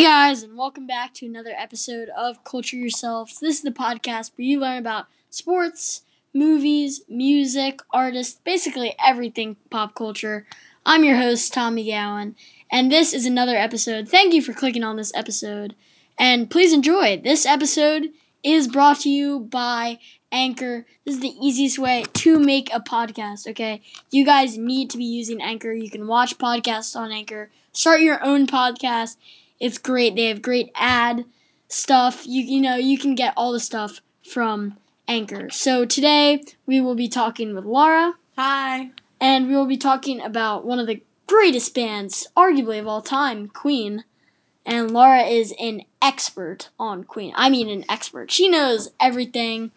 Hey guys, and welcome back to another episode of Culture Yourself. This is the podcast where you learn about sports, movies, music, artists, basically everything pop culture. I'm your host, Tommy Gowan, and this is another episode. Thank you for clicking on this episode, and please enjoy. This episode is brought to you by Anchor. This is the easiest way to make a podcast, okay? You guys need to be using Anchor. You can watch podcasts on Anchor, start your own podcast. It's great. They have great ad stuff. You you know, you can get all the stuff from Anchor. So today we will be talking with Laura Hi. and we will be talking about one of the greatest bands arguably of all time, Queen. And Laura is an expert on Queen. I mean an expert. She knows everything.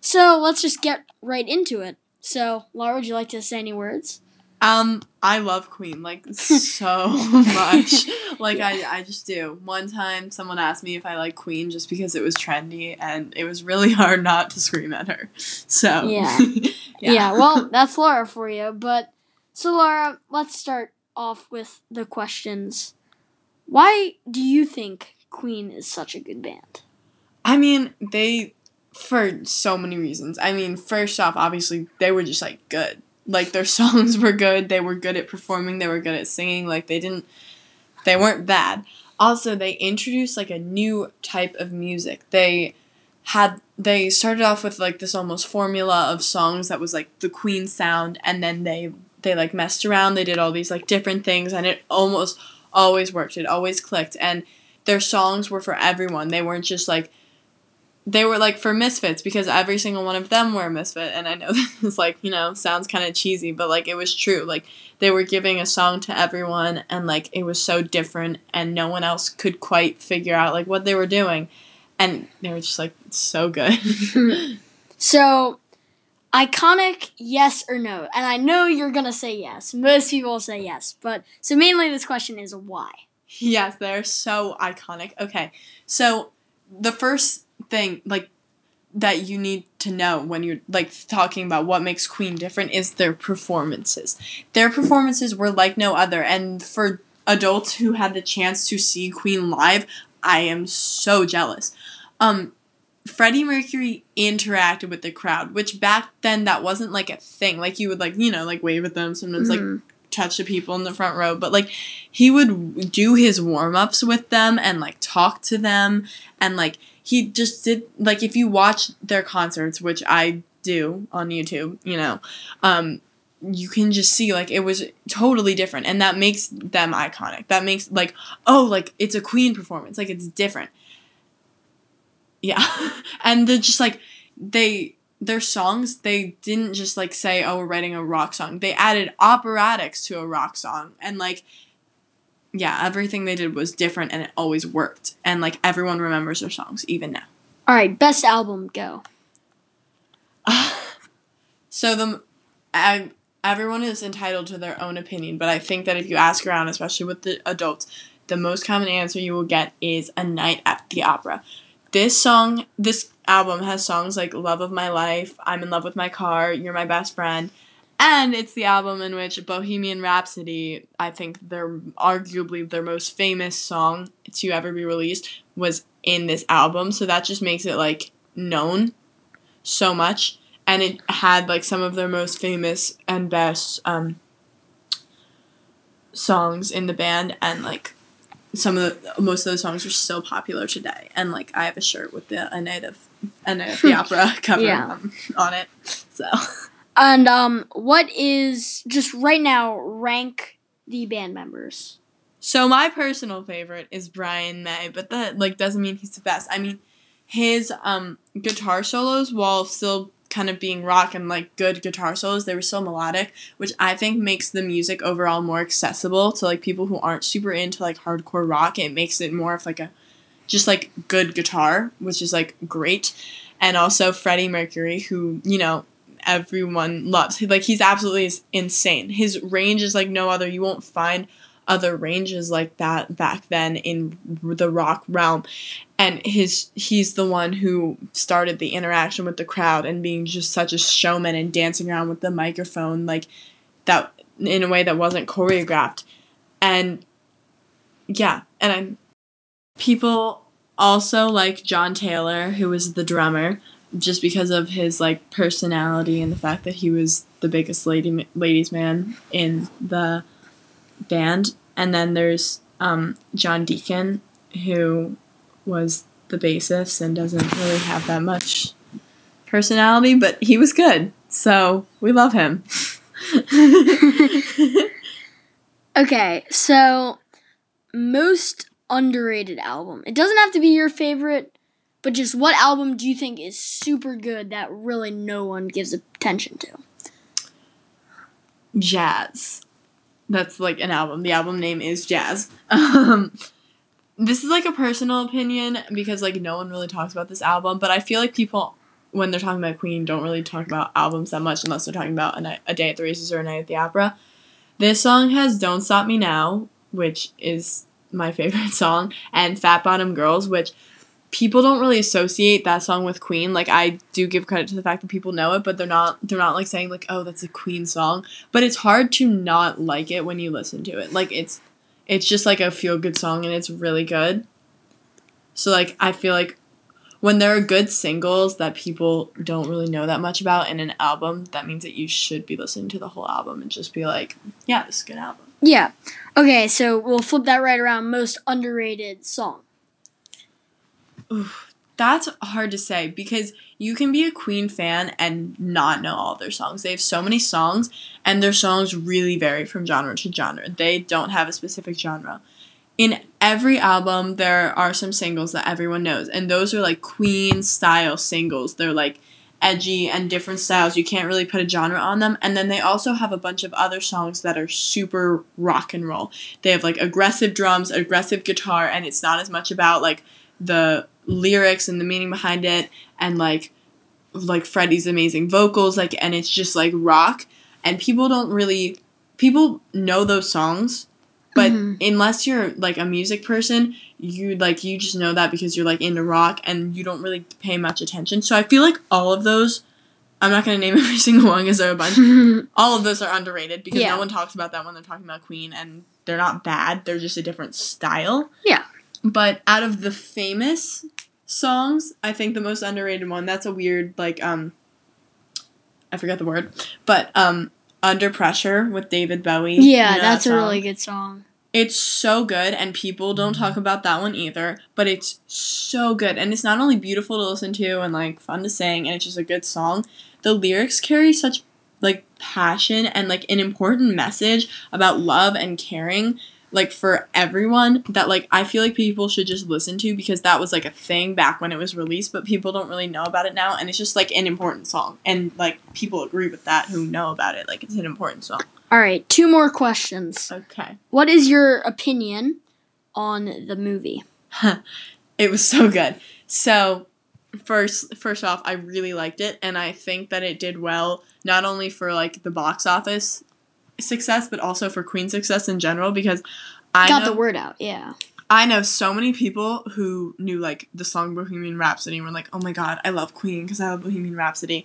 So let's just get right into it. So, Laura, would you like to say any words? Um, I love Queen like so much. like I, I just do. One time, someone asked me if I like Queen just because it was trendy, and it was really hard not to scream at her. So Yeah. yeah. yeah, well, that's Laura for you. But so, Laura, let's start off with the questions. Why do you think Queen is such a good band? I mean, they for so many reasons. I mean, first off, obviously they were just like good. Like their songs were good. They were good at performing. They were good at singing. Like they didn't. They weren't bad. Also, they introduced like a new type of music. They had they started off with like this almost formula of songs that was like the Queen sound, and then they they like messed around. They did all these like different things, and it almost always worked. It always clicked, and their songs were for everyone. They weren't just like they were like for misfits because every single one of them were a misfit and i know this is like you know sounds kind of cheesy but like it was true like they were giving a song to everyone and like it was so different and no one else could quite figure out like what they were doing and they were just like so good So, iconic, yes or no? And I know you're gonna say yes. Most people say yes. But so mainly this question is why. yes they're so iconic okay so the first thing like that you need to know when you're like talking about what makes Queen different is their performances. Their performances were like no other and for adults who had the chance to see Queen live, I am so jealous. Um Freddie Mercury interacted with the crowd, which back then that wasn't like a thing. Like you would like, you know, like wave at them, sometimes like Mhm. touch the people in the front row, but like he would do his warm-ups with them and like talk to them and like he just did like if you watch their concerts, which I do on YouTube, you know, um you can just see like it was totally different and that makes them iconic. That makes like oh like it's a Queen performance, like it's different. Yeah. and they're just like they their songs they didn't just like say oh we're writing a rock song they added operatics to a rock song and like yeah everything they did was different and it always worked. And like everyone remembers their songs even now. All right, best album go. so the I, everyone is entitled to their own opinion but i think that if you ask around especially with the adults the most common answer you will get is a night at the opera. This song this album has songs like love of my life i'm in love with my car you're my best friend and it's the album in which bohemian rhapsody i think their arguably their most famous song to ever be released was in this album. So that just makes it like known so much. And it had like some of their most famous and best um, songs in the band. And like some of the most of those songs are still popular today. And like i have a shirt with the a night of a night of the opera cover Yeah. on it. So And um, what is just right now? Rank the band members. so my personal favorite is brian may but that like doesn't mean he's the best i mean his um guitar solos while still kind of being rock and like good guitar solos they were still melodic which i think makes the music overall more accessible to like people who aren't super into like hardcore rock it makes it more of like a just like good guitar which is like great and also freddie mercury who you know everyone loves. Like he's absolutely insane. His range is like no other. You won't find other ranges like that back then in the rock realm. And his he's the one who started the interaction with the crowd and being just such a showman and dancing around with the microphone like that in a way that wasn't choreographed. And yeah. And i'm People also like John Taylor, who was the drummer, just because of his like personality and the fact that he was the biggest lady ladies man in the band. And then there's um, John Deacon, who was the bassist and doesn't really have that much personality, but he was good. So we love him. Okay, so most underrated album. It doesn't have to be your favorite, but just what album do you think is super good that really no one gives attention to? Jazz. That's like an album. The album name is Jazz. Um, this is like a personal opinion because like no one really talks about this album, but I feel like people when they're talking about Queen don't really talk about albums that much unless they're talking about a, night, a day at the races or a night at the opera. This song has Don't Stop Me Now, which is my favorite song, and Fat Bottom Girls, which people don't really associate that song with Queen. Like I do give credit to the fact that people know it, but they're not they're not like saying like, "Oh, that's a Queen song." But it's hard to not like it when you listen to it. Like it's it's just like a feel good song and it's really good. So like I feel like when there are good singles that people don't really know that much about in an album, that means that you should be listening to the whole album and just be like, yeah, this is a good album. Yeah. Okay, so we'll flip that right around. Most underrated song. That's hard to say because you can be a Queen fan and not know all their songs. They have so many songs, and their songs really vary from genre to genre. They don't have a specific genre. In every album there are some singles that everyone knows and those are like queen style singles. They're like edgy and different styles. You can't really put a genre on them. And then they also have a bunch of other songs that are super rock and roll. They have like aggressive drums aggressive guitar and it's not as much about like the lyrics and the meaning behind it and like like freddie's amazing vocals like and it's just like rock and people don't really people know those songs but mm-hmm. unless you're like a music person, you like you just know that because you're like into rock and you don't really pay much attention. So I feel like all of those I'm not gonna name every single one because there are a bunch. all of those are underrated because yeah. no one talks about that when they're talking about Queen and they're not bad. They're just a different style. Yeah. But out of the famous songs, I think the most underrated one, that's a weird like um I forget the word. But um under Pressure with David Bowie. Yeah, you know that's that a really good song. It's so good, and people don't talk about that one either, but it's so good. And it's not only beautiful to listen to and like fun to sing, and it's just a good song, the lyrics carry such like passion and like an important message about love and caring like for everyone that like I feel like people should just listen to because that was like a thing back when it was released, but people don't really know about it now and it's just like an important song. And like people agree with that who know about it. Like it's an important song. All right, two more questions. Okay. What is your opinion on the movie? it was so good. So, first first off, I really liked it and I think that it did well not only for like the box office success, but also for Queen success in general because I got know, the word out. Yeah. I know so many people who knew like the song Bohemian Rhapsody and were like, "Oh my god, I love Queen because I love Bohemian Rhapsody."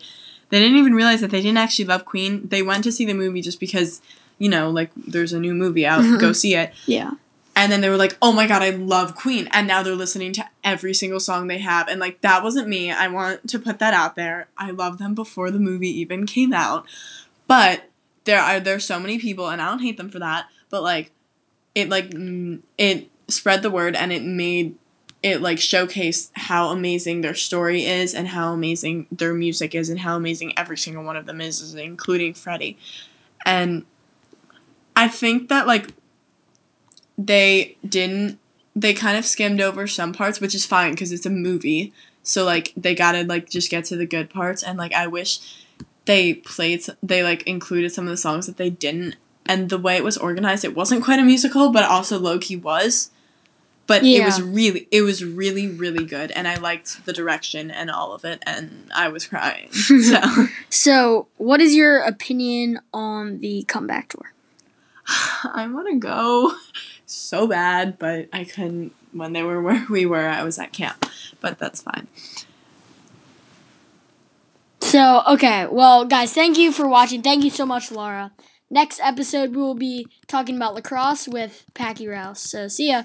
They didn't even realize that they didn't actually love Queen. They went to see the movie just because, you know, like there's a new movie out, mm-hmm. go see it. Yeah. And then they were like, "Oh my god, I love Queen." And now they're listening to every single song they have and like that wasn't me. I want to put that out there. I love them before the movie even came out. But there are there's so many people and I don't hate them for that, but like it like mm, it spread the word and it made it like showcase how amazing their story is and how amazing their music is and how amazing every single one of them is, including Freddie. And I think that like they didn't they kind of skimmed over some parts, which is fine because it's a movie. So like they gotta like just get to the good parts and like I wish they played they like included some of the songs that they didn't. And the way it was organized it wasn't quite a musical but also low-key was. But yeah. it was really it was really really good and i liked the direction and all of it and i was crying so. So what is your opinion on the comeback tour? I want to go so bad but i couldn't. When they were where we were i was at camp but that's fine so, okay, well, guys, thank you for watching. Thank you so much, Laura. Next episode, we will be talking about lacrosse with Packy Rouse. So, see ya.